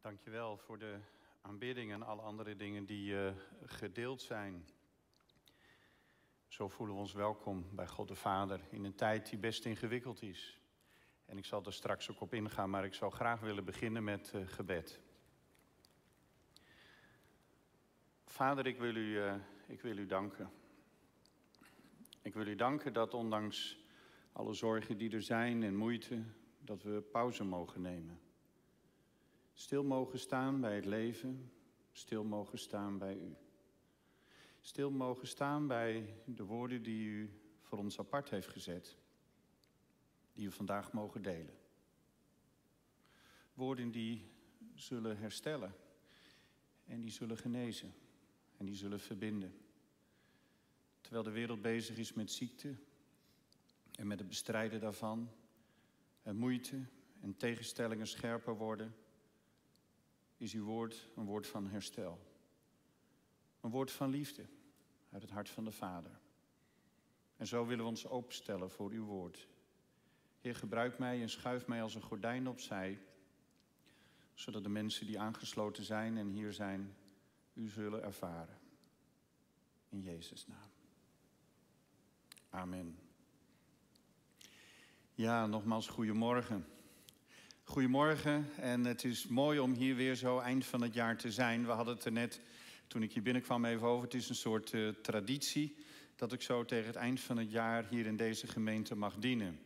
Dankjewel voor de aanbidding en alle andere dingen die uh, gedeeld zijn. Zo voelen we ons welkom bij God de Vader in een tijd die best ingewikkeld is. En ik zal er straks ook op ingaan, maar ik zou graag willen beginnen met uh, gebed. Vader, ik wil, u, uh, ik wil u danken. Ik wil u danken dat ondanks alle zorgen die er zijn en moeite, dat we pauze mogen nemen. Stil mogen staan bij het leven, stil mogen staan bij u. Stil mogen staan bij de woorden die u voor ons apart heeft gezet, die we vandaag mogen delen. Woorden die zullen herstellen en die zullen genezen en die zullen verbinden. Terwijl de wereld bezig is met ziekte en met het bestrijden daarvan, en moeite en tegenstellingen scherper worden is uw woord een woord van herstel. Een woord van liefde uit het hart van de Vader. En zo willen we ons openstellen voor uw woord. Heer, gebruik mij en schuif mij als een gordijn opzij, zodat de mensen die aangesloten zijn en hier zijn, u zullen ervaren. In Jezus' naam. Amen. Ja, nogmaals goedemorgen. Goedemorgen en het is mooi om hier weer zo eind van het jaar te zijn. We hadden het er net, toen ik hier binnenkwam, even over. Het is een soort uh, traditie dat ik zo tegen het eind van het jaar hier in deze gemeente mag dienen.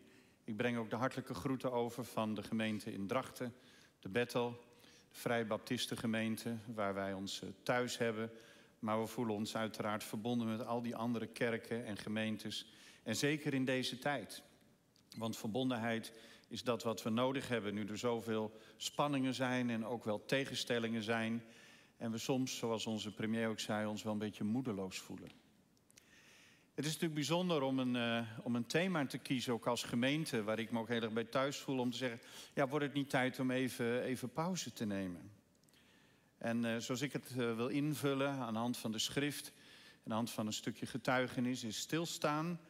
Ik breng ook de hartelijke groeten over van de gemeente in Drachten, de Bettel, de Vrije Baptistengemeente, waar wij ons uh, thuis hebben. Maar we voelen ons uiteraard verbonden met al die andere kerken en gemeentes. En zeker in deze tijd. Want verbondenheid is dat wat we nodig hebben nu er zoveel spanningen zijn en ook wel tegenstellingen zijn. En we soms, zoals onze premier ook zei, ons wel een beetje moedeloos voelen. Het is natuurlijk bijzonder om een, uh, om een thema te kiezen, ook als gemeente, waar ik me ook heel erg bij thuis voel, om te zeggen, ja, wordt het niet tijd om even, even pauze te nemen? En uh, zoals ik het uh, wil invullen aan de hand van de schrift, aan de hand van een stukje getuigenis, is stilstaan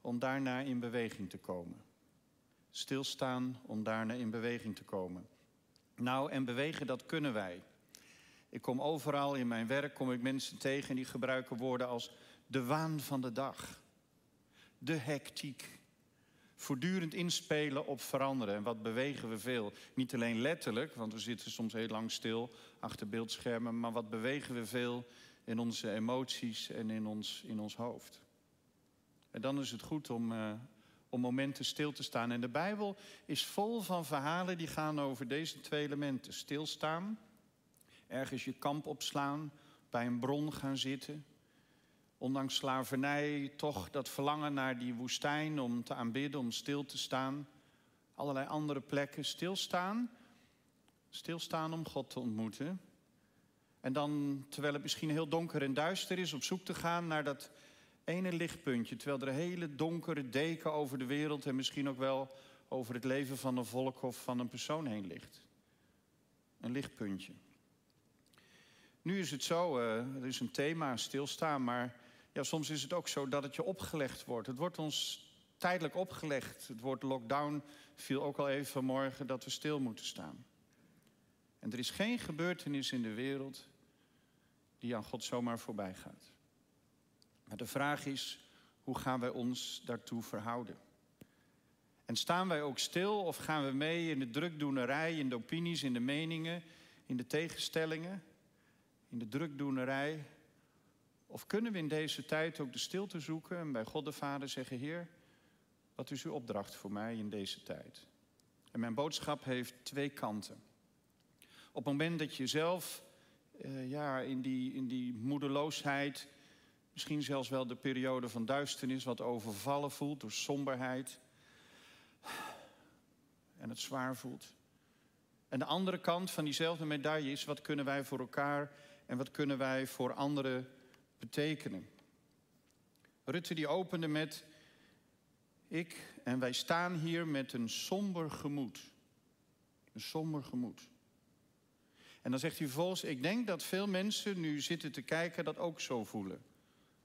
om daarna in beweging te komen stilstaan om daarna in beweging te komen. Nou, en bewegen, dat kunnen wij. Ik kom overal in mijn werk, kom ik mensen tegen die gebruiken woorden als de waan van de dag, de hectiek. Voortdurend inspelen op veranderen. En wat bewegen we veel? Niet alleen letterlijk, want we zitten soms heel lang stil achter beeldschermen, maar wat bewegen we veel in onze emoties en in ons, in ons hoofd. En dan is het goed om, uh, om momenten stil te staan. En de Bijbel is vol van verhalen die gaan over deze twee elementen. Stilstaan, ergens je kamp opslaan, bij een bron gaan zitten. Ondanks slavernij toch dat verlangen naar die woestijn om te aanbidden, om stil te staan. Allerlei andere plekken. Stilstaan, stilstaan om God te ontmoeten. En dan, terwijl het misschien heel donker en duister is, op zoek te gaan naar dat ene lichtpuntje, terwijl er een hele donkere deken over de wereld en misschien ook wel over het leven van een volk of van een persoon heen ligt. Een lichtpuntje. Nu is het zo, uh, er is een thema, stilstaan, maar ja, soms is het ook zo dat het je opgelegd wordt. Het wordt ons tijdelijk opgelegd. Het woord lockdown viel ook al even vanmorgen dat we stil moeten staan. En er is geen gebeurtenis in de wereld die aan God zomaar voorbij gaat. Maar de vraag is, hoe gaan wij ons daartoe verhouden? En staan wij ook stil of gaan we mee in de drukdoenerij, in de opinies, in de meningen, in de tegenstellingen, in de drukdoenerij? Of kunnen we in deze tijd ook de stilte zoeken en bij God de Vader zeggen: Heer, wat is uw opdracht voor mij in deze tijd? En mijn boodschap heeft twee kanten. Op het moment dat je zelf uh, ja, in, die, in die moedeloosheid Misschien zelfs wel de periode van duisternis, wat overvallen voelt door somberheid. En het zwaar voelt. En de andere kant van diezelfde medaille is: wat kunnen wij voor elkaar en wat kunnen wij voor anderen betekenen? Rutte die opende met: Ik en wij staan hier met een somber gemoed. Een somber gemoed. En dan zegt hij vervolgens: Ik denk dat veel mensen nu zitten te kijken dat ook zo voelen.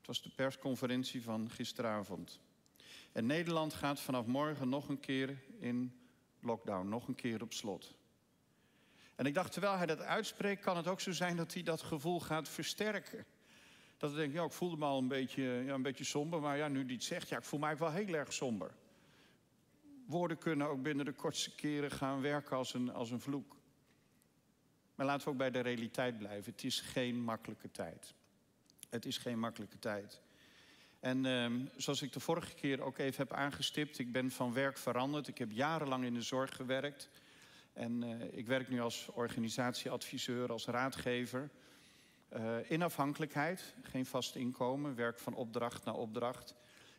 Was de persconferentie van gisteravond. En Nederland gaat vanaf morgen nog een keer in lockdown, nog een keer op slot. En ik dacht, terwijl hij dat uitspreekt, kan het ook zo zijn dat hij dat gevoel gaat versterken. Dat ik denk, ja, ik voelde me al een beetje, ja, een beetje somber, maar ja, nu die het zegt, ja, ik voel eigenlijk wel heel erg somber. Woorden kunnen ook binnen de kortste keren gaan werken als een, als een vloek. Maar laten we ook bij de realiteit blijven. Het is geen makkelijke tijd. Het is geen makkelijke tijd. En ehm, zoals ik de vorige keer ook even heb aangestipt, ik ben van werk veranderd. Ik heb jarenlang in de zorg gewerkt. En uh, ik werk nu als organisatieadviseur, als raadgever. Uh, in afhankelijkheid, geen vast inkomen, werk van opdracht naar opdracht.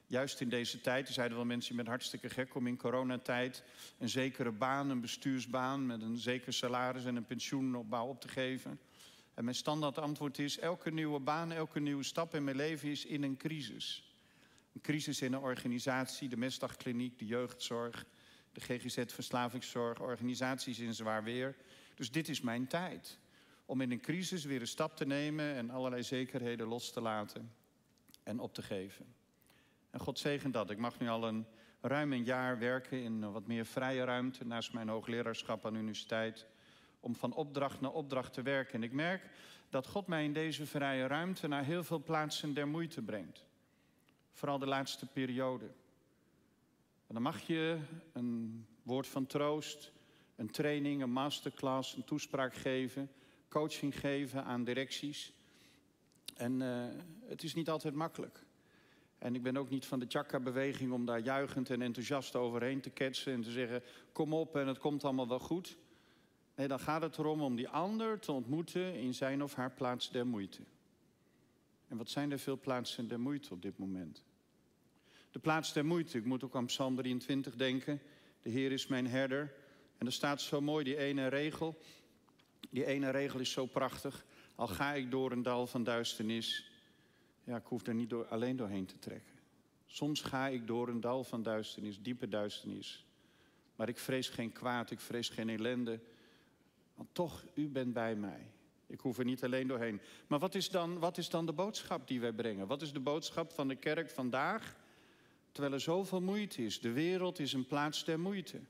Juist in deze tijd, er zeiden wel mensen, bent hartstikke gek om in coronatijd een zekere baan, een bestuursbaan met een zeker salaris en een pensioenopbouw op te geven. En mijn standaard antwoord is, elke nieuwe baan, elke nieuwe stap in mijn leven is in een crisis. Een crisis in een organisatie, de mestdagkliniek, de jeugdzorg, de GGZ Verslavingszorg, organisaties in zwaar weer. Dus dit is mijn tijd. Om in een crisis weer een stap te nemen en allerlei zekerheden los te laten en op te geven. En God zegen dat. Ik mag nu al een ruim een jaar werken in wat meer vrije ruimte naast mijn hoogleraarschap aan de universiteit. Om van opdracht naar opdracht te werken. En ik merk dat God mij in deze vrije ruimte naar heel veel plaatsen der moeite brengt. Vooral de laatste periode. En dan mag je een woord van troost, een training, een masterclass, een toespraak geven, coaching geven aan directies. En uh, het is niet altijd makkelijk. En ik ben ook niet van de Chakra-beweging om daar juichend en enthousiast overheen te ketsen en te zeggen: kom op en het komt allemaal wel goed. Nee, dan gaat het erom om die ander te ontmoeten in zijn of haar plaats der moeite. En wat zijn er veel plaatsen der moeite op dit moment? De plaats der moeite. Ik moet ook aan Psalm 23 denken. De Heer is mijn herder. En er staat zo mooi die ene regel. Die ene regel is zo prachtig. Al ga ik door een dal van duisternis. Ja, ik hoef er niet alleen doorheen te trekken. Soms ga ik door een dal van duisternis, diepe duisternis. Maar ik vrees geen kwaad, ik vrees geen ellende. Want toch, u bent bij mij. Ik hoef er niet alleen doorheen. Maar wat is dan, wat is dan de boodschap die wij brengen? Wat is de boodschap van de kerk vandaag? Terwijl er zoveel moeite is. De wereld is een plaats der moeite.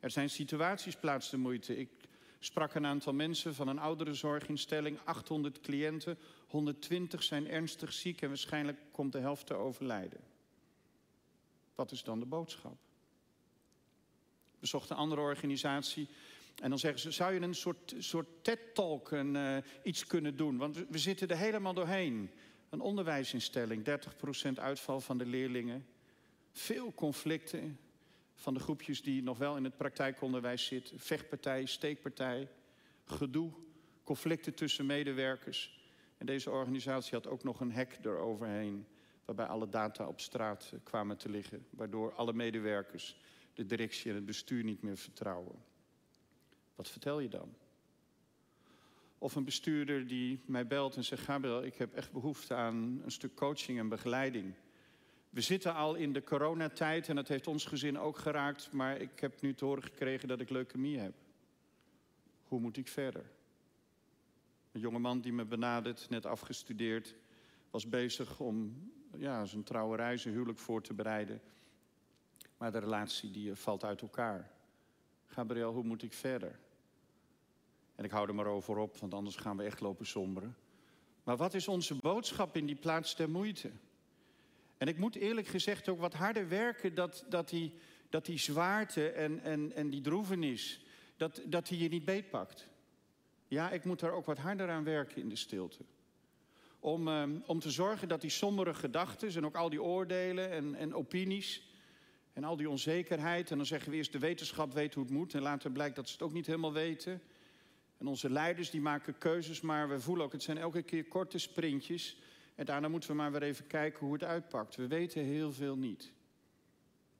Er zijn situaties plaats der moeite. Ik sprak een aantal mensen van een oudere zorginstelling, 800 cliënten, 120 zijn ernstig ziek en waarschijnlijk komt de helft te overlijden. Wat is dan de boodschap? Bezocht een andere organisatie en dan zeggen ze, zou je een soort, soort TED-talk uh, iets kunnen doen? Want we, we zitten er helemaal doorheen. Een onderwijsinstelling, 30% uitval van de leerlingen. Veel conflicten van de groepjes die nog wel in het praktijkonderwijs zitten. Vechtpartij, steekpartij, gedoe, conflicten tussen medewerkers. En deze organisatie had ook nog een hek eroverheen... waarbij alle data op straat eh, kwamen te liggen. Waardoor alle medewerkers de directie en het bestuur niet meer vertrouwen. Wat vertel je dan? Of een bestuurder die mij belt en zegt: Gabriel, ik heb echt behoefte aan een stuk coaching en begeleiding. We zitten al in de coronatijd en dat heeft ons gezin ook geraakt, maar ik heb nu te horen gekregen dat ik leukemie heb. Hoe moet ik verder? Een jongeman die me benadert, net afgestudeerd, was bezig om ja, zijn trouwerij, zijn huwelijk voor te bereiden. Maar de relatie die valt uit elkaar. Gabriel, hoe moet ik verder? En ik hou er maar over op, want anders gaan we echt lopen somberen. Maar wat is onze boodschap in die plaats der moeite? En ik moet eerlijk gezegd ook wat harder werken dat, dat, die, dat die zwaarte en, en, en die droevenis, dat, dat die je niet beetpakt. Ja, ik moet daar ook wat harder aan werken in de stilte. Om, um, om te zorgen dat die sombere gedachten en ook al die oordelen en, en opinies en al die onzekerheid. En dan zeggen we eerst de wetenschap weet hoe het moet en later blijkt dat ze het ook niet helemaal weten. En onze leiders die maken keuzes, maar we voelen ook, het zijn elke keer korte sprintjes. En daarna moeten we maar weer even kijken hoe het uitpakt. We weten heel veel niet.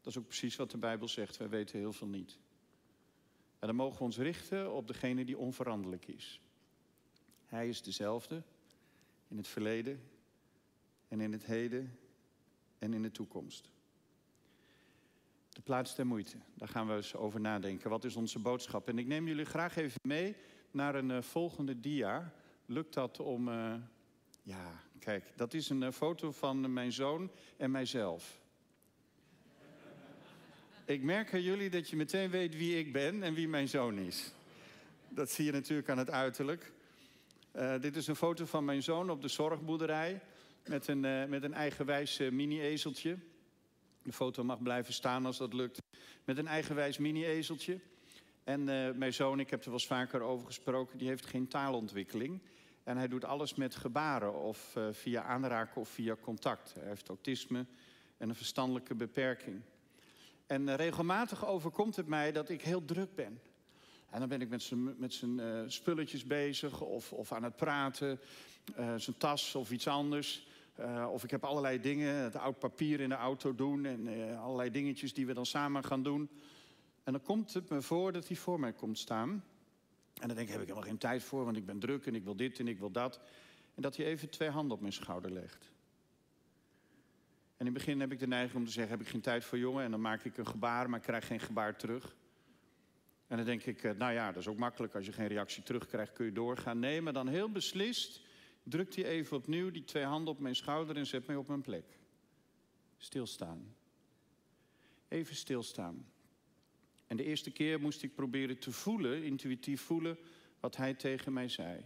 Dat is ook precies wat de Bijbel zegt, wij weten heel veel niet. En dan mogen we ons richten op degene die onveranderlijk is. Hij is dezelfde in het verleden en in het heden en in de toekomst. De plaats der moeite, daar gaan we eens over nadenken. Wat is onze boodschap? En ik neem jullie graag even mee naar een uh, volgende dia. Lukt dat om. Uh, ja, kijk, dat is een uh, foto van mijn zoon en mijzelf. ik merk aan jullie dat je meteen weet wie ik ben en wie mijn zoon is. Dat zie je natuurlijk aan het uiterlijk. Dit is een foto van mijn zoon op de zorgboerderij. Met een, met een eigenwijs mini-ezeltje. De foto mag blijven staan als dat lukt. Met een eigenwijs mini-ezeltje. En mijn zoon, ik heb er wel eens vaker over gesproken, die heeft geen taalontwikkeling. En hij doet alles met gebaren of via aanraken of via contact. Hij heeft autisme en een verstandelijke beperking. En regelmatig overkomt het mij dat ik heel druk ben. En dan ben ik met zijn, spulletjes bezig of, of aan het praten, zijn tas of iets anders. Of ik heb allerlei dingen, het oud papier in de auto doen en allerlei dingetjes die we dan samen gaan doen. En dan komt het me voor dat hij voor mij komt staan. En dan denk ik, heb ik helemaal geen tijd voor, want ik ben druk en ik wil dit en ik wil dat. En dat hij even twee handen op mijn schouder legt. En in het begin heb ik de neiging om te zeggen, heb ik geen tijd voor jongen? En dan maak ik een gebaar, maar ik krijg geen gebaar terug. En dan denk ik, nou ja, dat is ook makkelijk. Als je geen reactie terugkrijgt, kun je doorgaan. Nee, maar dan heel beslist drukt hij even opnieuw die twee handen op mijn schouder en zet mij op mijn plek. Stilstaan. Even stilstaan. En de eerste keer moest ik proberen te voelen, intuïtief voelen, wat hij tegen mij zei.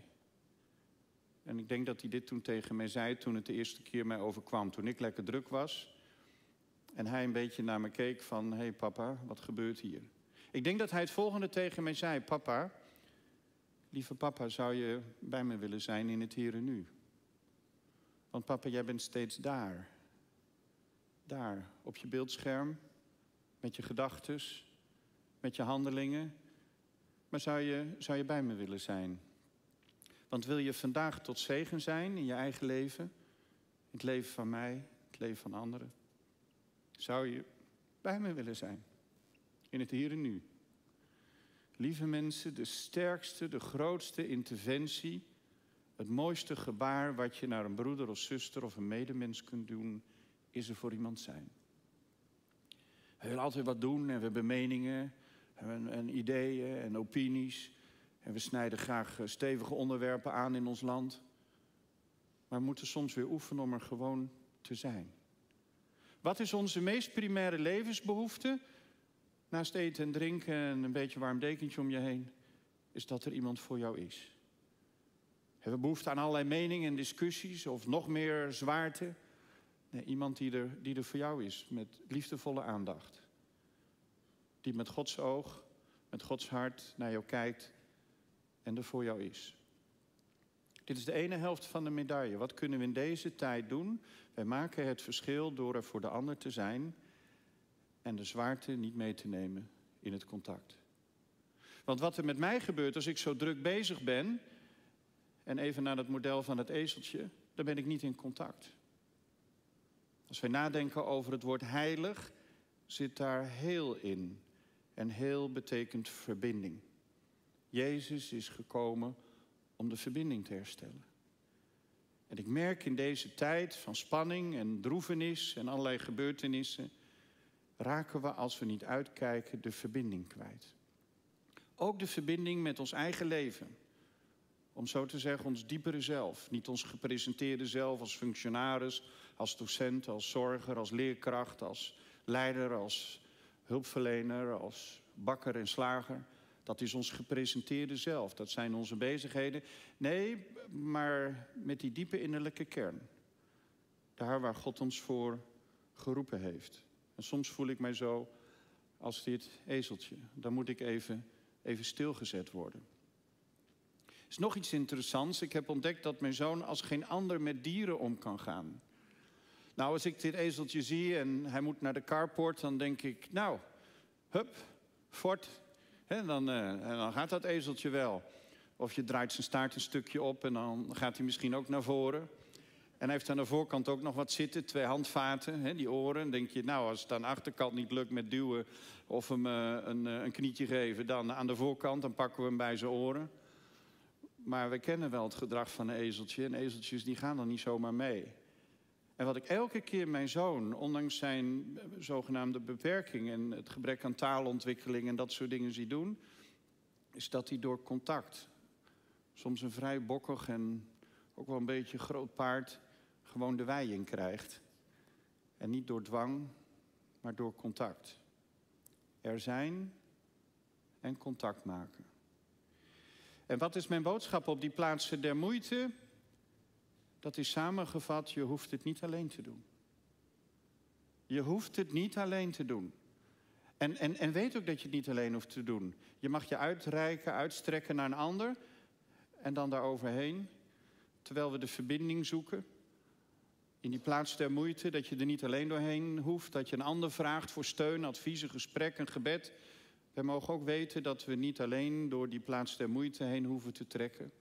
En ik denk dat hij dit toen tegen mij zei toen het de eerste keer mij overkwam. Toen ik lekker druk was. En hij een beetje naar me keek van, hé hey papa, wat gebeurt hier? Ik denk dat hij het volgende tegen mij zei. Papa, lieve papa, zou je bij me willen zijn in het hier en nu? Want papa, jij bent steeds daar. Daar, op je beeldscherm, met je gedachten, met je handelingen. Maar zou je, zou je bij me willen zijn? Want wil je vandaag tot zegen zijn in je eigen leven, in het leven van mij, het leven van anderen? Zou je bij me willen zijn? in het hier en nu. Lieve mensen, de sterkste, de grootste interventie, het mooiste gebaar wat je naar een broeder of zuster of een medemens kunt doen, is er voor iemand zijn. We willen altijd wat doen en we hebben meningen en, en ideeën en opinies. En we snijden graag eh, stevige onderwerpen aan in ons land. Maar we moeten soms weer oefenen om er gewoon te zijn. Wat is onze meest primaire levensbehoefte? naast eten en drinken en een beetje warm dekentje om je heen, is dat er iemand voor jou is. Hebben we behoefte aan allerlei meningen en discussies of nog meer zwaarte? Nee, iemand die er, die er voor jou is, met liefdevolle aandacht. Die met Gods oog, met Gods hart naar jou kijkt en er voor jou is. Dit is de ene helft van de medaille. Wat kunnen we in deze tijd doen? Wij maken het verschil door er voor de ander te zijn en de zwaarte niet mee te nemen in het contact. Want wat er met mij gebeurt als ik zo druk bezig ben, en even naar het model van het ezeltje, dan ben ik niet in contact. Als wij nadenken over het woord heilig, zit daar heel in. En heel betekent verbinding. Jezus is gekomen om de verbinding te herstellen. En ik merk in deze tijd van spanning en droevenis en allerlei gebeurtenissen raken we, als we niet uitkijken, de verbinding kwijt. Ook de verbinding met ons eigen leven. Om zo te zeggen, ons diepere zelf. Niet ons gepresenteerde zelf als functionaris, als docent, als zorger, als leerkracht, als leider, als hulpverlener, als bakker en slager. Dat is ons gepresenteerde zelf. Dat zijn onze bezigheden. Nee, maar met die diepe innerlijke kern. Daar waar God ons voor geroepen heeft. En soms voel ik mij zo als dit ezeltje. Dan moet ik even, even stilgezet worden. Er is nog iets interessants. Ik heb ontdekt dat mijn zoon als geen ander met dieren om kan gaan. Nou, als ik dit ezeltje zie en hij moet naar de carport, dan denk ik, nou, hup, fort. Dan, en dan gaat dat ezeltje wel. Of je draait zijn staart een stukje op en dan gaat hij misschien ook naar voren. En hij heeft aan de voorkant ook nog wat zitten, twee handvaten, hè, die oren. Dan denk je, nou, als het aan de achterkant niet lukt met duwen of hem uh, een, uh, een knietje geven, dan aan de voorkant, dan pakken we hem bij zijn oren. Maar we kennen wel het gedrag van een ezeltje. En ezeltjes die gaan dan niet zomaar mee. En wat ik elke keer mijn zoon, ondanks zijn zogenaamde beperking en het gebrek aan taalontwikkeling en dat soort dingen zie doen, is dat hij door contact, soms een vrij bokkig en ook wel een beetje groot paard, gewoon de wei in krijgt. En niet door dwang, maar door contact. Er zijn en contact maken. En wat is mijn boodschap op die plaatsen der moeite? Dat is samengevat, je hoeft het niet alleen te doen. Je hoeft het niet alleen te doen. En, en, en weet ook dat je het niet alleen hoeft te doen. Je mag je uitreiken, uitstrekken naar een ander. En dan daaroverheen, terwijl we de verbinding zoeken. In die plaats der moeite, dat je er niet alleen doorheen hoeft. Dat je een ander vraagt voor steun, advies, gesprek, een gebed. We mogen ook weten dat we niet alleen door die plaats der moeite heen hoeven te trekken.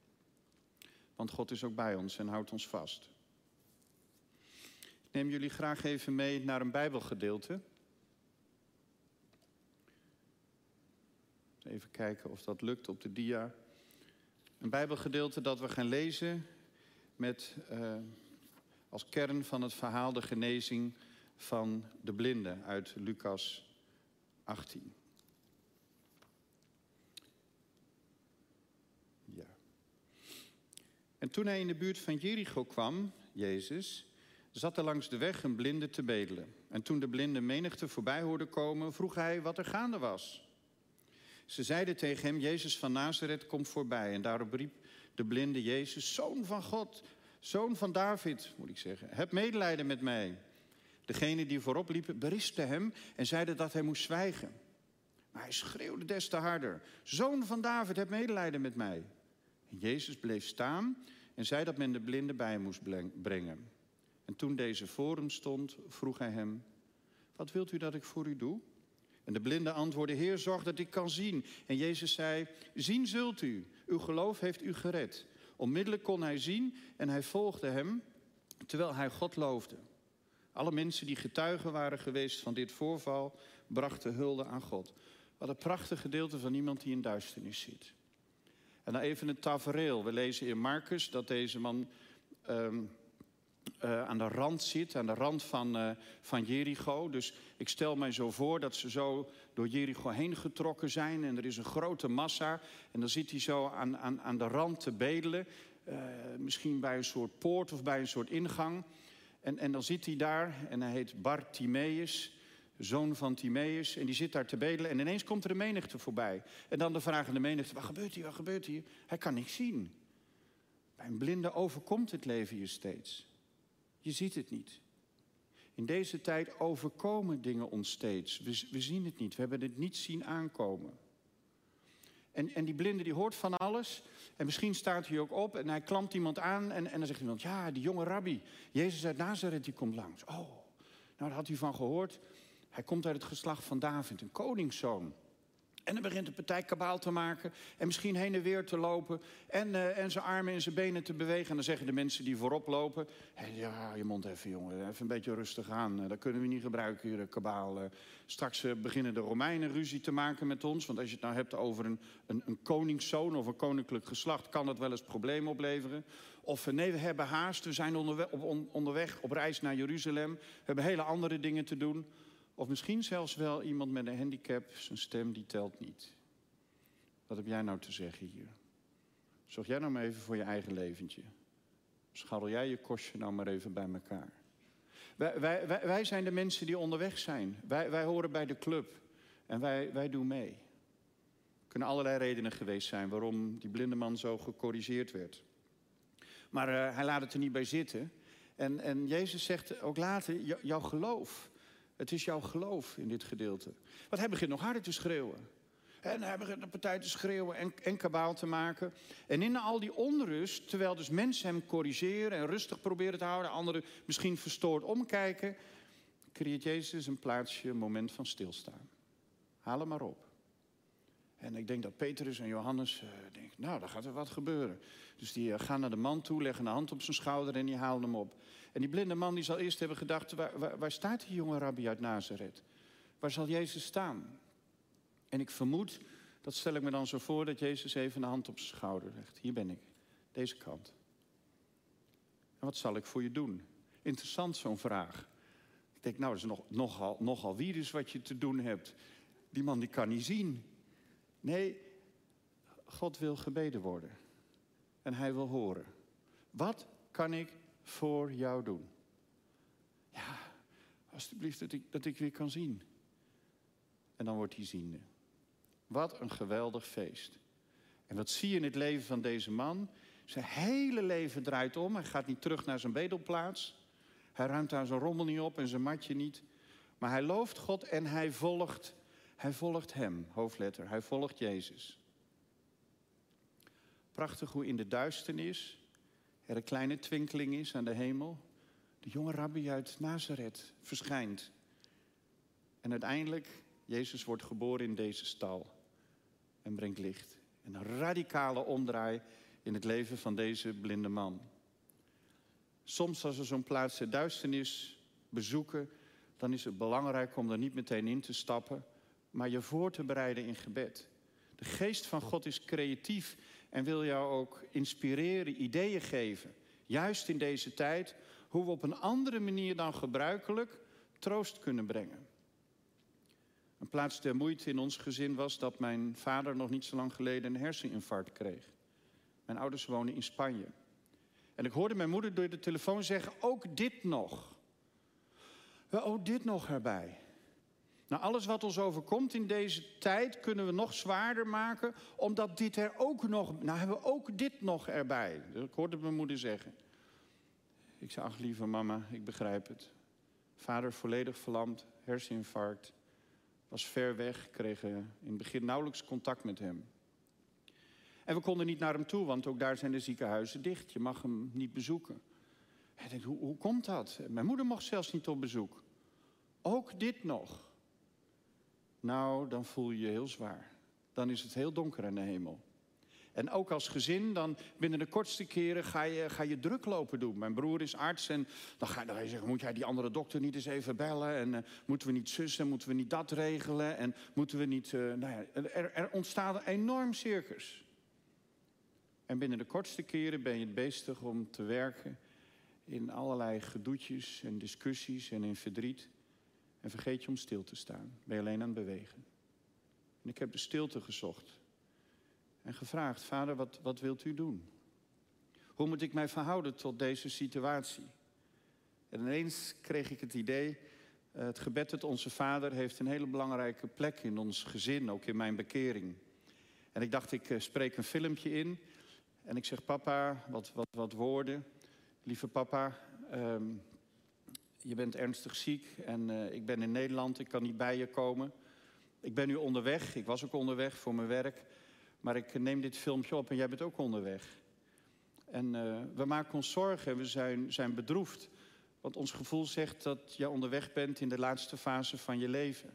Want God is ook bij ons en houdt ons vast. Ik neem jullie graag even mee naar een Bijbelgedeelte. Even kijken of dat lukt op de dia. Een Bijbelgedeelte dat we gaan lezen met uh, als kern van het verhaal de genezing van de blinde uit Lucas 18. Ja. En toen hij in de buurt van Jericho kwam, Jezus, zat er langs de weg een blinde te bedelen. En toen de blinde menigte voorbij hoorde komen, vroeg hij wat er gaande was. Ze zeiden tegen hem, Jezus van Nazareth komt voorbij. En daarop riep de blinde Jezus, Zoon van God, Zoon van David, moet ik zeggen, heb medelijden met mij. Degene die voorop liepen beristen hem en zeiden dat hij moest zwijgen. Maar hij schreeuwde des te harder, Zoon van David, heb medelijden met mij. Jezus bleef staan en zei dat men de blinde bij moest brengen. En toen deze voor hem stond, vroeg hij hem, wat wilt u dat ik voor u doe? En de blinde antwoordde, Heer, zorg dat ik kan zien. En Jezus zei, zien zult u, uw geloof heeft u gered. Onmiddellijk kon hij zien en hij volgde hem, terwijl hij God loofde. Alle mensen die getuigen waren geweest van dit voorval, brachten hulde aan God. Wat een prachtig gedeelte van iemand die in duisternis zit. En dan even een tafereel. We lezen in Marcus dat deze man um, uh, aan de rand zit, aan de rand van, uh, van Jericho. Dus ik stel mij zo voor dat ze zo door Jericho heen getrokken zijn en er is een grote massa. En dan zit hij zo aan, aan, aan de rand te bedelen, uh, misschien bij een soort poort of bij een soort ingang. En, en dan zit hij daar en hij heet Bartimeus, zoon van Timeus. En die zit daar te bedelen en ineens komt er een menigte voorbij. En dan de vragende menigte, wat gebeurt hier, wat gebeurt hier? Hij kan niks zien. Bij een blinde overkomt het leven je steeds. Je ziet het niet. In deze tijd overkomen dingen ons steeds. We, we, zien het niet. We hebben het niet zien aankomen. En, en die blinde die hoort van alles. En misschien staat hij ook op en hij klampt iemand aan. En, en dan zegt iemand, ja, die jonge rabbi. Jezus uit Nazareth, die komt langs. Oh, nou daar had hij van gehoord. Hij komt uit het geslacht van David, een koningszoon. En dan begint de partij kabaal te maken. En misschien heen en weer te lopen. En, uh, en zijn armen en zijn benen te bewegen. En dan zeggen de mensen die voorop lopen. Ja, je mond even, jongen. Even een beetje rustig aan. Uh, dat kunnen we niet gebruiken hier, kabaal. Uh, straks beginnen de Romeinen ruzie te maken met ons. Want als je het nou hebt over een, een, een koningszoon of een koninklijk geslacht. kan dat wel eens problemen opleveren. Of nee, we hebben haast. We zijn onderweg op, on, onderweg op reis naar Jeruzalem. We hebben hele andere dingen te doen. Of misschien zelfs wel iemand met een handicap, zijn stem die telt niet. Wat heb jij nou te zeggen hier? Zorg jij nou maar even voor je eigen leventje. Scharrel jij je kostje nou maar even bij elkaar. Wij, wij, wij, zijn de mensen die onderweg zijn. Wij, wij horen bij de club. En wij, wij doen mee. Er kunnen allerlei redenen geweest zijn waarom die blinde man zo gecorrigeerd werd. Maar uh, hij laat het er niet bij zitten. En, en Jezus zegt ook later, jouw geloof het is jouw geloof in dit gedeelte. Want hij begint nog harder te schreeuwen. En hij begint de partij te schreeuwen en, en kabaal te maken. En in al die onrust, terwijl dus mensen hem corrigeren en rustig proberen te houden, anderen misschien verstoord omkijken, creëert Jezus een plaatsje, een moment van stilstaan. Haal hem maar op. En ik denk dat Petrus en Johannes uh, denken, nou, dan gaat er wat gebeuren. Dus die uh, gaan naar de man toe, leggen de hand op zijn schouder en die halen hem op. En die blinde man die zal eerst hebben gedacht, waar, waar, staat die jonge rabbi uit Nazareth? Waar zal Jezus staan? En ik vermoed, dat stel ik me dan zo voor, dat Jezus even de hand op zijn schouder legt. Hier ben ik, deze kant. En wat zal ik voor je doen? Interessant zo'n vraag. Ik denk, nou, dat is nog, nogal, nogal virus wat je te doen hebt. Die man die kan niet zien. Nee, God wil gebeden worden. En hij wil horen. Wat kan ik voor jou doen? Ja, alstublieft dat ik, dat ik weer kan zien. En dan wordt hij ziende. Wat een geweldig feest. En wat zie je in het leven van deze man? Zijn hele leven draait om. Hij gaat niet terug naar zijn bedelplaats. Hij ruimt daar zijn rommel niet op en zijn matje niet. Maar hij looft God en hij volgt, hij volgt hem, hoofdletter. Hij volgt Jezus. Prachtig hoe in de duisternis er een kleine twinkeling is aan de hemel. De jonge rabbi uit Nazareth verschijnt. En uiteindelijk, Jezus wordt geboren in deze stal en brengt licht. Een radicale omdraai in het leven van deze blinde man. Soms als we zo'n plaats duisternis bezoeken, dan is het belangrijk om er niet meteen in te stappen, maar je voor te bereiden in gebed. De geest van God is creatief en wil jou ook inspireren, ideeën geven. Juist in deze tijd, hoe we op een andere manier dan gebruikelijk troost kunnen brengen. Een plaats der moeite in ons gezin was dat mijn vader nog niet zo lang geleden een herseninfarct kreeg. Mijn ouders wonen in Spanje. En ik hoorde mijn moeder door de telefoon zeggen: ook dit nog. Ook dit nog erbij. Nou, alles wat ons overkomt in deze tijd kunnen we nog zwaarder maken, omdat dit er ook nog. Nou, hebben we ook dit nog erbij. Ik hoorde mijn moeder zeggen. Ik zei: Ach, lieve mama, ik begrijp het. Vader volledig verlamd, herseninfarct was ver weg, kregen in het begin nauwelijks contact met hem. En we konden niet naar hem toe, want ook daar zijn de ziekenhuizen dicht. Je mag hem niet bezoeken. Denkt, hoe, hoe komt dat? Mijn moeder mocht zelfs niet op bezoek. Ook dit nog. Nou, dan voel je je heel zwaar. Dan is het heel donker in de hemel. En ook als gezin, dan binnen de kortste keren ga je, ga je druk lopen doen. Mijn broer is arts en dan ga, dan je zeggen... moet jij die andere dokter niet eens even bellen? En uh, moeten we niet zussen, moeten we niet dat regelen? En moeten we niet... Uh, nou ja, er, er ontstaat een enorm circus. En binnen de kortste keren ben je het bezig om te werken... in allerlei gedoetjes en discussies en in verdriet. En vergeet je om stil te staan. Ben je alleen aan het bewegen. En ik heb de stilte gezocht en gevraagd: Vader, wat, wat wilt u doen? Hoe moet ik mij verhouden tot deze situatie? En ineens kreeg ik het idee: eh, het gebed tot onze Vader heeft een hele belangrijke plek in ons gezin, ook in mijn bekering. En ik dacht: ik eh, spreek een filmpje in. En ik zeg: Papa, wat, wat, wat woorden. Lieve papa, um, je bent ernstig ziek en uh, ik ben in Nederland, ik kan niet bij je komen. Ik ben nu onderweg, ik was ook onderweg voor mijn werk. Maar ik neem dit filmpje op en jij bent ook onderweg. En uh, we maken ons zorgen en we zijn, zijn bedroefd. Want ons gevoel zegt dat jij onderweg bent in de laatste fase van je leven.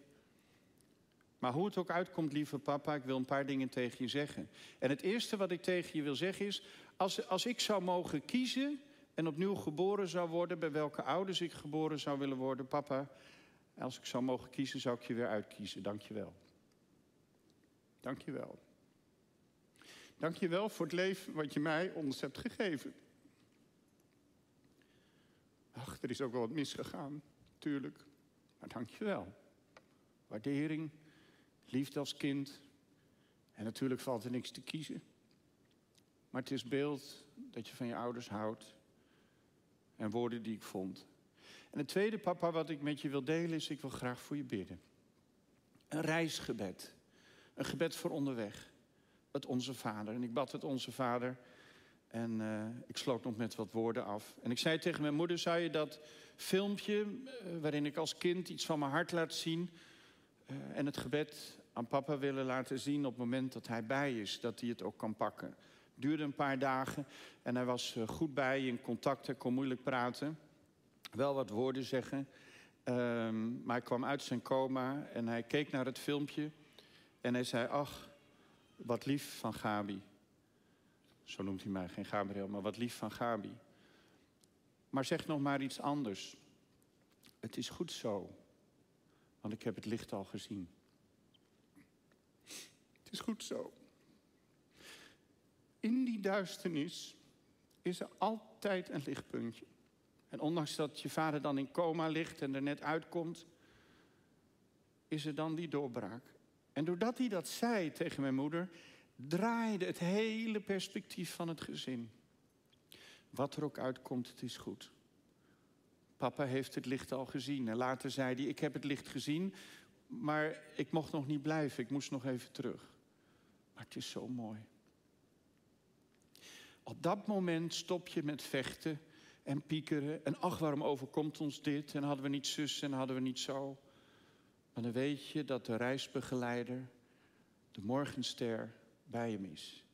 Maar hoe het ook uitkomt, lieve papa, ik wil een paar dingen tegen je zeggen. En het eerste wat ik tegen je wil zeggen is: als, als ik zou mogen kiezen en opnieuw geboren zou worden, bij welke ouders ik geboren zou willen worden, papa, als ik zou mogen kiezen, zou ik je weer uitkiezen. Dank je wel. Dank je wel. Dank je wel voor het leven wat je mij ons hebt gegeven. Ach, er is ook wel wat misgegaan, tuurlijk. Maar dank je wel. Waardering, liefde als kind. En natuurlijk valt er niks te kiezen. Maar het is beeld dat je van je ouders houdt. En woorden die ik vond. En het tweede, papa, wat ik met je wil delen is, ik wil graag voor je bidden. Een reisgebed. Een gebed voor onderweg het Onze Vader. En ik bad het Onze Vader. En uh, ik sloot nog met wat woorden af. En ik zei tegen mijn moeder, zou je dat filmpje... Uh, waarin ik als kind iets van mijn hart laat zien... Uh, en het gebed aan papa willen laten zien op het moment dat hij bij is. Dat hij het ook kan pakken. Duurde een paar dagen en hij was goed bij, in contact, kon moeilijk praten. Wel wat woorden zeggen. Ehm, maar hij kwam uit zijn coma en hij keek naar het filmpje. En hij zei, ach, wat lief van Gabi. Zo noemt hij mij, geen Gabriel, maar wat lief van Gabi. Maar zeg nog maar iets anders. Het is goed zo, want ik heb het licht al gezien. Het is goed zo. In die duisternis is er altijd een lichtpuntje. En ondanks dat je vader dan in coma ligt en er net uitkomt, is er dan die doorbraak. En doordat hij dat zei tegen mijn moeder, draaide het hele perspectief van het gezin. Wat er ook uitkomt, het is goed. Papa heeft het licht al gezien. En later zei hij, ik heb het licht gezien, maar ik mocht nog niet blijven. Ik moest nog even terug. Maar het is zo mooi. Op dat moment stop je met vechten en piekeren. En ach, waarom overkomt ons dit? En hadden we niet zus en hadden we niet zo. Maar dan weet je dat de reisbegeleider, de morgenster, bij hem is.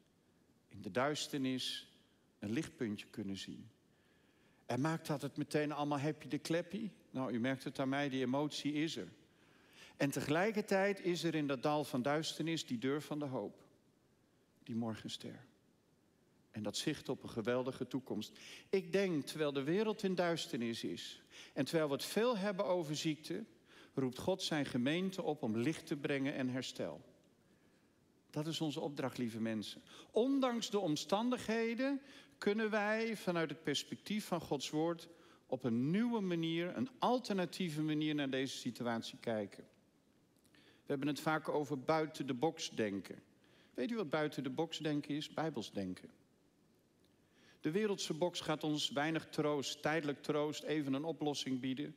In de duisternis een lichtpuntje kunnen zien. En maakt dat het meteen allemaal happy de kleppy? Nou, u merkt het aan mij, die emotie is er. En tegelijkertijd is er in dat dal van duisternis die deur van de hoop. Die morgenster. En dat zicht op een geweldige toekomst. Ik denk, terwijl de wereld in duisternis is... en terwijl we het veel hebben over ziekte... roept God zijn gemeente op om licht te brengen en herstel. Dat is onze opdracht, lieve mensen. Ondanks de omstandigheden kunnen wij vanuit het perspectief van Gods woord op een nieuwe manier, een alternatieve manier naar deze situatie kijken. We hebben het vaak over buiten de box denken. Weet u wat buiten de box denken is? Bijbels denken. De wereldse box gaat ons weinig troost, tijdelijk troost, even een oplossing bieden.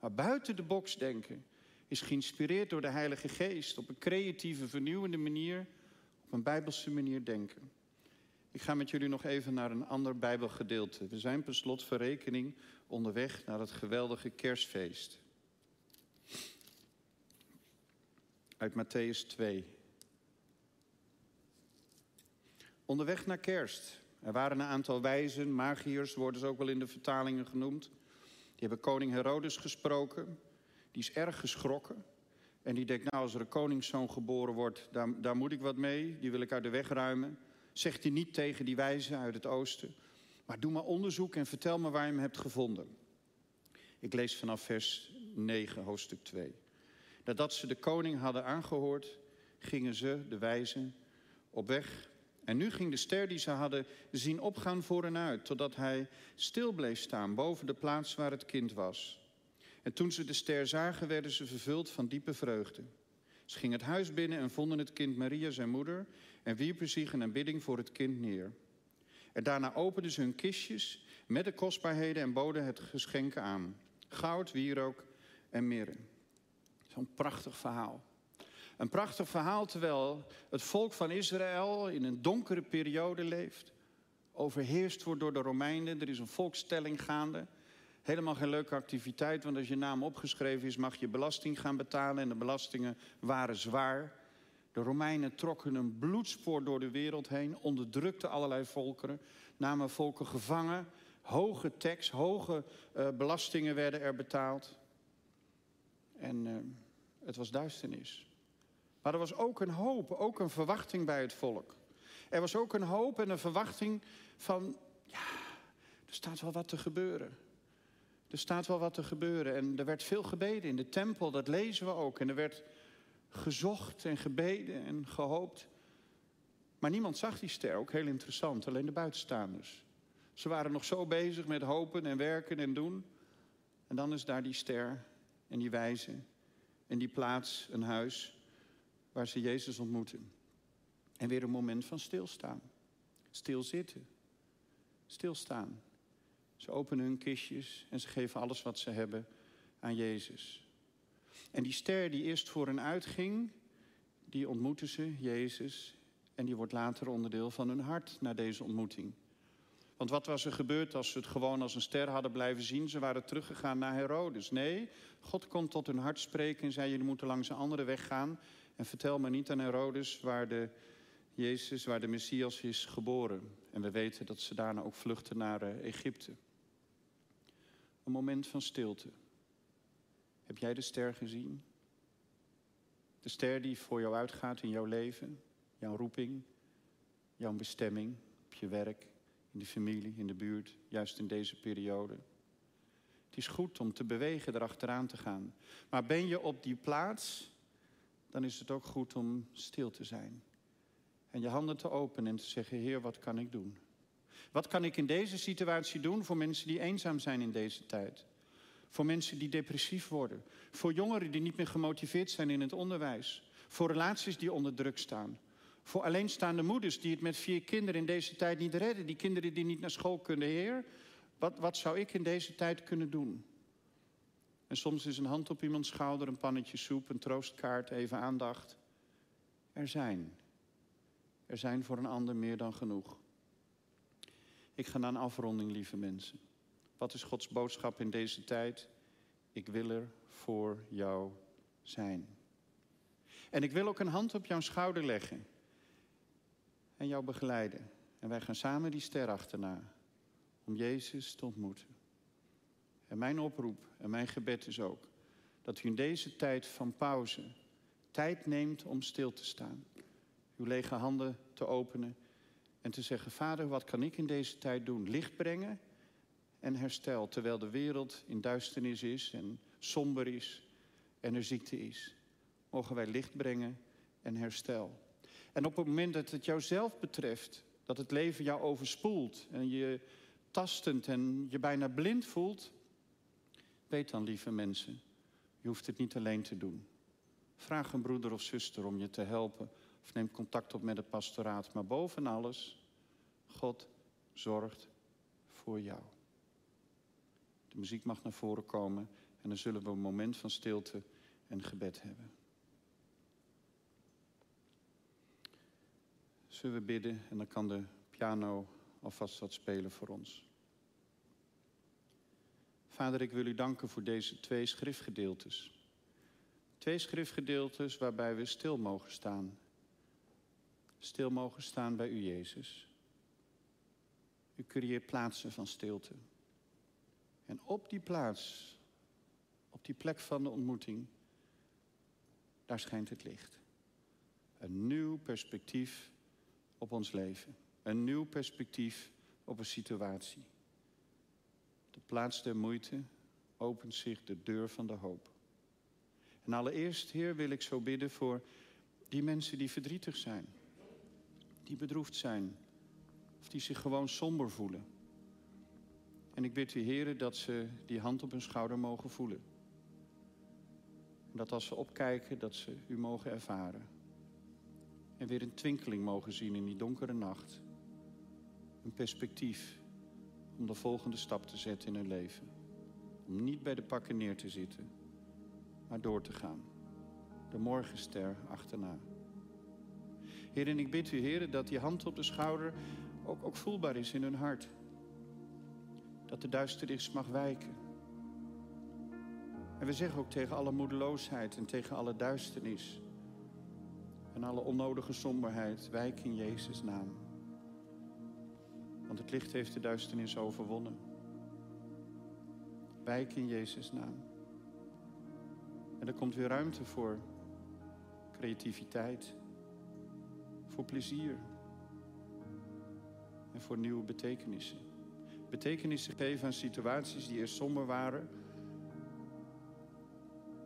Maar buiten de box denken is geïnspireerd door de Heilige Geest op een creatieve, vernieuwende manier, op een bijbelse manier denken. Ik ga met jullie nog even naar een ander Bijbelgedeelte. We zijn per slot verrekening onderweg naar het geweldige kerstfeest. Uit Matthäus 2. Onderweg naar kerst. Er waren een aantal wijzen, magiërs worden ze ook wel in de vertalingen genoemd. Die hebben koning Herodes gesproken. Die is erg geschrokken. En die denkt, nou als er een koningszoon geboren wordt, daar, moet ik wat mee. Die wil ik uit de weg ruimen. Zegt hij niet tegen die wijzen uit het oosten. Maar doe maar onderzoek en vertel me waar je hem hebt gevonden. Ik lees vanaf vers 9, hoofdstuk 2. Nadat ze de koning hadden aangehoord, gingen ze, de wijzen, op weg. En nu ging de ster die ze hadden zien opgaan voor en uit, totdat hij stil bleef staan boven de plaats waar het kind was. En toen ze de ster zagen, werden ze vervuld van diepe vreugde. Ze gingen het huis binnen en vonden het kind Maria, zijn moeder, en wierpen zich in aanbidding voor het kind neer. En daarna openden ze hun kistjes met de kostbaarheden en boden het geschenken aan. Goud, wierook en mirre. Zo'n prachtig verhaal. Een prachtig verhaal terwijl het volk van Israël in een donkere periode leeft. Overheerst wordt door de Romeinen. Er is een volkstelling gaande. Helemaal geen leuke activiteit, want als je naam opgeschreven is, mag je belasting gaan betalen. En de belastingen waren zwaar. De Romeinen trokken een bloedspoor door de wereld heen, onderdrukten allerlei volkeren, namen volken gevangen. Hoge tax, hoge uh, belastingen werden er betaald. En uh, het was duisternis. Maar er was ook een hoop, ook een verwachting bij het volk. Er was ook een hoop en een verwachting van, ja, er staat wel wat te gebeuren. Er staat wel wat te gebeuren. En er werd veel gebeden in de tempel, dat lezen we ook. En er werd gezocht en gebeden en gehoopt. Maar niemand zag die ster, ook heel interessant, alleen de buitenstaanders. Ze waren nog zo bezig met hopen en werken en doen. En dan is daar die ster en die wijze en die plaats, een huis, waar ze Jezus ontmoeten. En weer een moment van stilstaan. Stilzitten. Stilstaan. Ze openen hun kistjes en ze geven alles wat ze hebben aan Jezus. En die ster die eerst voor hen uitging, die ontmoeten ze, Jezus. En die wordt later onderdeel van hun hart na deze ontmoeting. Want wat was er gebeurd als ze het gewoon als een ster hadden blijven zien? Ze waren teruggegaan naar Herodes. Nee, God kon tot hun hart spreken en zei: Jullie moeten langs een andere weg gaan. En vertel maar niet aan Herodes waar de Jezus, waar de Messias is geboren. En we weten dat ze daarna ook vluchten naar uh, Egypte. Een moment van stilte. Heb jij de ster gezien? De ster die voor jou uitgaat in jouw leven, jouw roeping, jouw bestemming, op je werk, in de familie, in de buurt, juist in deze periode. Het is goed om te bewegen, erachteraan te gaan. Maar ben je op die plaats, dan is het ook goed om stil te zijn. En je handen te openen en te zeggen, Heer, wat kan ik doen? Wat kan ik in deze situatie doen voor mensen die eenzaam zijn in deze tijd? Voor mensen die depressief worden. Voor jongeren die niet meer gemotiveerd zijn in het onderwijs. Voor relaties die onder druk staan. Voor alleenstaande moeders die het met vier kinderen in deze tijd niet redden. Die kinderen die niet naar school kunnen. Heer, wat, wat zou ik in deze tijd kunnen doen? En soms is een hand op iemands schouder, een pannetje soep, een troostkaart, even aandacht. Er zijn. Er zijn voor een ander meer dan genoeg. Ik ga naar een afronding, lieve mensen. Wat is Gods boodschap in deze tijd? Ik wil er voor jou zijn. En ik wil ook een hand op jouw schouder leggen en jou begeleiden. En wij gaan samen die ster achterna om Jezus te ontmoeten. En mijn oproep en mijn gebed is ook dat u in deze tijd van pauze tijd neemt om stil te staan. Uw lege handen te openen en te zeggen: Vader, wat kan ik in deze tijd doen? Licht brengen en herstel, terwijl de wereld in duisternis is en somber is en er ziekte is. Mogen wij licht brengen en herstel. En op het moment dat het jouzelf betreft, dat het leven jou overspoelt en je tastend en je bijna blind voelt, weet dan, lieve mensen, je hoeft het niet alleen te doen. Vraag een broeder of zuster om je te helpen of neem contact op met het pastoraat. Maar boven alles, God zorgt voor jou. De muziek mag naar voren komen en dan zullen we een moment van stilte en gebed hebben. Zullen we bidden en dan kan de piano alvast wat spelen voor ons. Vader, ik wil u danken voor deze twee schriftgedeeltes. Twee schriftgedeeltes waarbij we stil mogen staan. Stil mogen staan bij u, Jezus. U creëert plaatsen van stilte. En op die plaats, op die plek van de ontmoeting, daar schijnt het licht. Een nieuw perspectief op ons leven. Een nieuw perspectief op een situatie. De plaats der moeite opent zich de deur van de hoop. En allereerst, Heer, wil ik zo bidden voor die mensen die verdrietig zijn. Die bedroefd zijn. Of die zich gewoon somber voelen. En ik bid u, Heer, dat ze die hand op hun schouder mogen voelen. En dat als ze opkijken, dat ze u mogen ervaren. En weer een twinkeling mogen zien in die donkere nacht. Een perspectief om de volgende stap te zetten in hun leven. Om niet bij de pakken neer te zitten, maar door te gaan. De morgenster achterna. Heer, en ik bid u, Heer, dat die hand op de schouder ook, ook voelbaar is in hun hart. Dat de duisternis mag wijken. En we zeggen ook tegen alle moedeloosheid en tegen alle duisternis en alle onnodige somberheid, wijk in Jezus' naam. Want het licht heeft de duisternis overwonnen. Wijk in Jezus' naam. En er komt weer ruimte voor creativiteit, voor plezier en voor nieuwe betekenissen. Betekenissen geven aan situaties die eerst somber waren,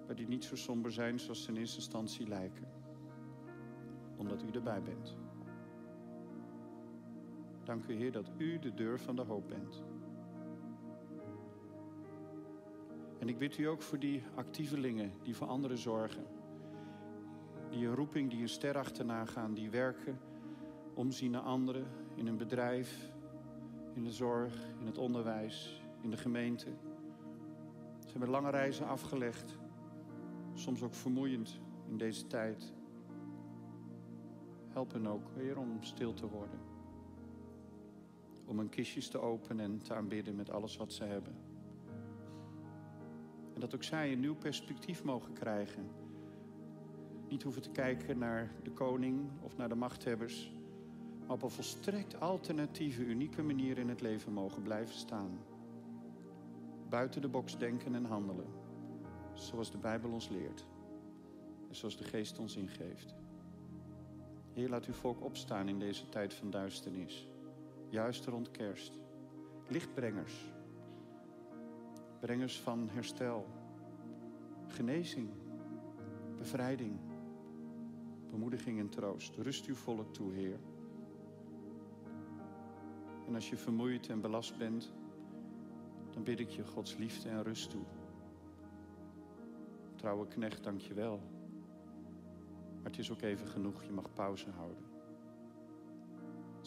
maar die niet zo somber zijn zoals ze in eerste instantie lijken omdat u erbij bent. Dank u, Heer, dat u de deur van de hoop bent. En ik bid u ook voor die actievelingen die voor anderen zorgen. Die een roeping, die een ster achterna gaan, die werken, omzien naar anderen in een bedrijf, in de zorg, in het onderwijs, in de gemeente. Ze hebben lange reizen afgelegd, soms ook vermoeiend in deze tijd. Help hen ook, Heer, om stil te worden. Om hun kistjes te openen en te aanbidden met alles wat ze hebben. En dat ook zij een nieuw perspectief mogen krijgen. Niet hoeven te kijken naar de koning of naar de machthebbers. Maar op een volstrekt alternatieve, unieke manier in het leven mogen blijven staan. Buiten de box denken en handelen. Zoals de Bijbel ons leert. En zoals de Geest ons ingeeft. Heer, laat uw volk opstaan in deze tijd van duisternis. Juist rond kerst. Lichtbrengers. Brengers van herstel. Genezing. Bevrijding. Bemoediging en troost. Rust uw volk toe, Heer. En als je vermoeid en belast bent, dan bid ik je Gods liefde en rust toe. Trouwe knecht, dank je wel. Maar het is ook even genoeg, je mag pauze houden.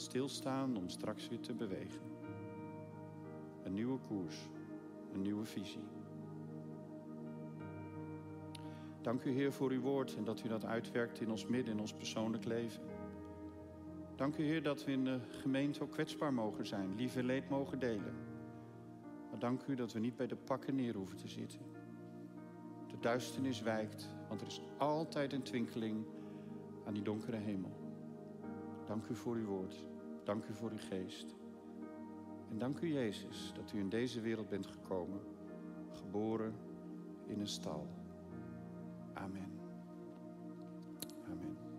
Stilstaan om straks weer te bewegen. Een nieuwe koers, een nieuwe visie. Dank u Heer voor uw woord en dat u dat uitwerkt in ons midden, in ons persoonlijk leven. Dank u, Heer, dat we in de gemeente ook kwetsbaar mogen zijn, lief en leed mogen delen. Maar dank u dat we niet bij de pakken neer hoeven te zitten. De duisternis wijkt, want er is altijd een twinkeling aan die donkere hemel. Dank u voor uw woord. Dank u voor uw geest. En dank u, Jezus, dat u in deze wereld bent gekomen, geboren in een stal. Amen. Amen.